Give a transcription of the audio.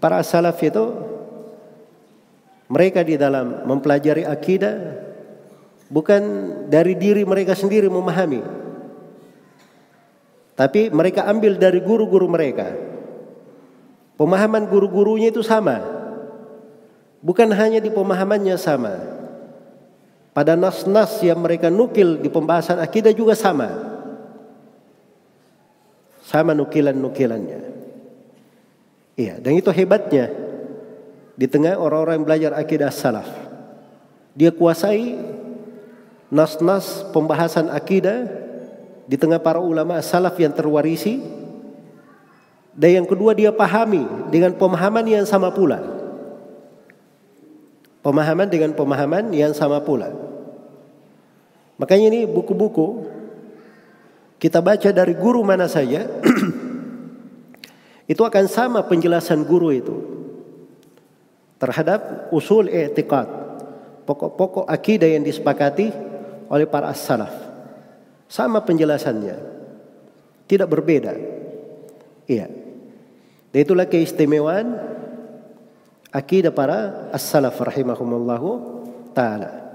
Para salaf itu mereka di dalam mempelajari akidah bukan dari diri mereka sendiri memahami. Tapi mereka ambil dari guru-guru mereka. Pemahaman guru-gurunya itu sama. Bukan hanya di pemahamannya sama. Pada nas-nas yang mereka nukil di pembahasan akidah juga sama. Sama nukilan-nukilannya. Iya, dan itu hebatnya di tengah orang-orang yang belajar akidah salaf. Dia kuasai nas-nas pembahasan akidah di tengah para ulama salaf yang terwarisi. Dan yang kedua dia pahami dengan pemahaman yang sama pula. Pemahaman dengan pemahaman yang sama pula. Makanya ini buku-buku kita baca dari guru mana saja itu akan sama penjelasan guru itu terhadap usul i'tiqad, pokok-pokok akidah yang disepakati oleh para as-salaf. Sama penjelasannya. Tidak berbeda. Iya. Dan itulah keistimewaan akidah para as-salaf rahimahumullahu taala.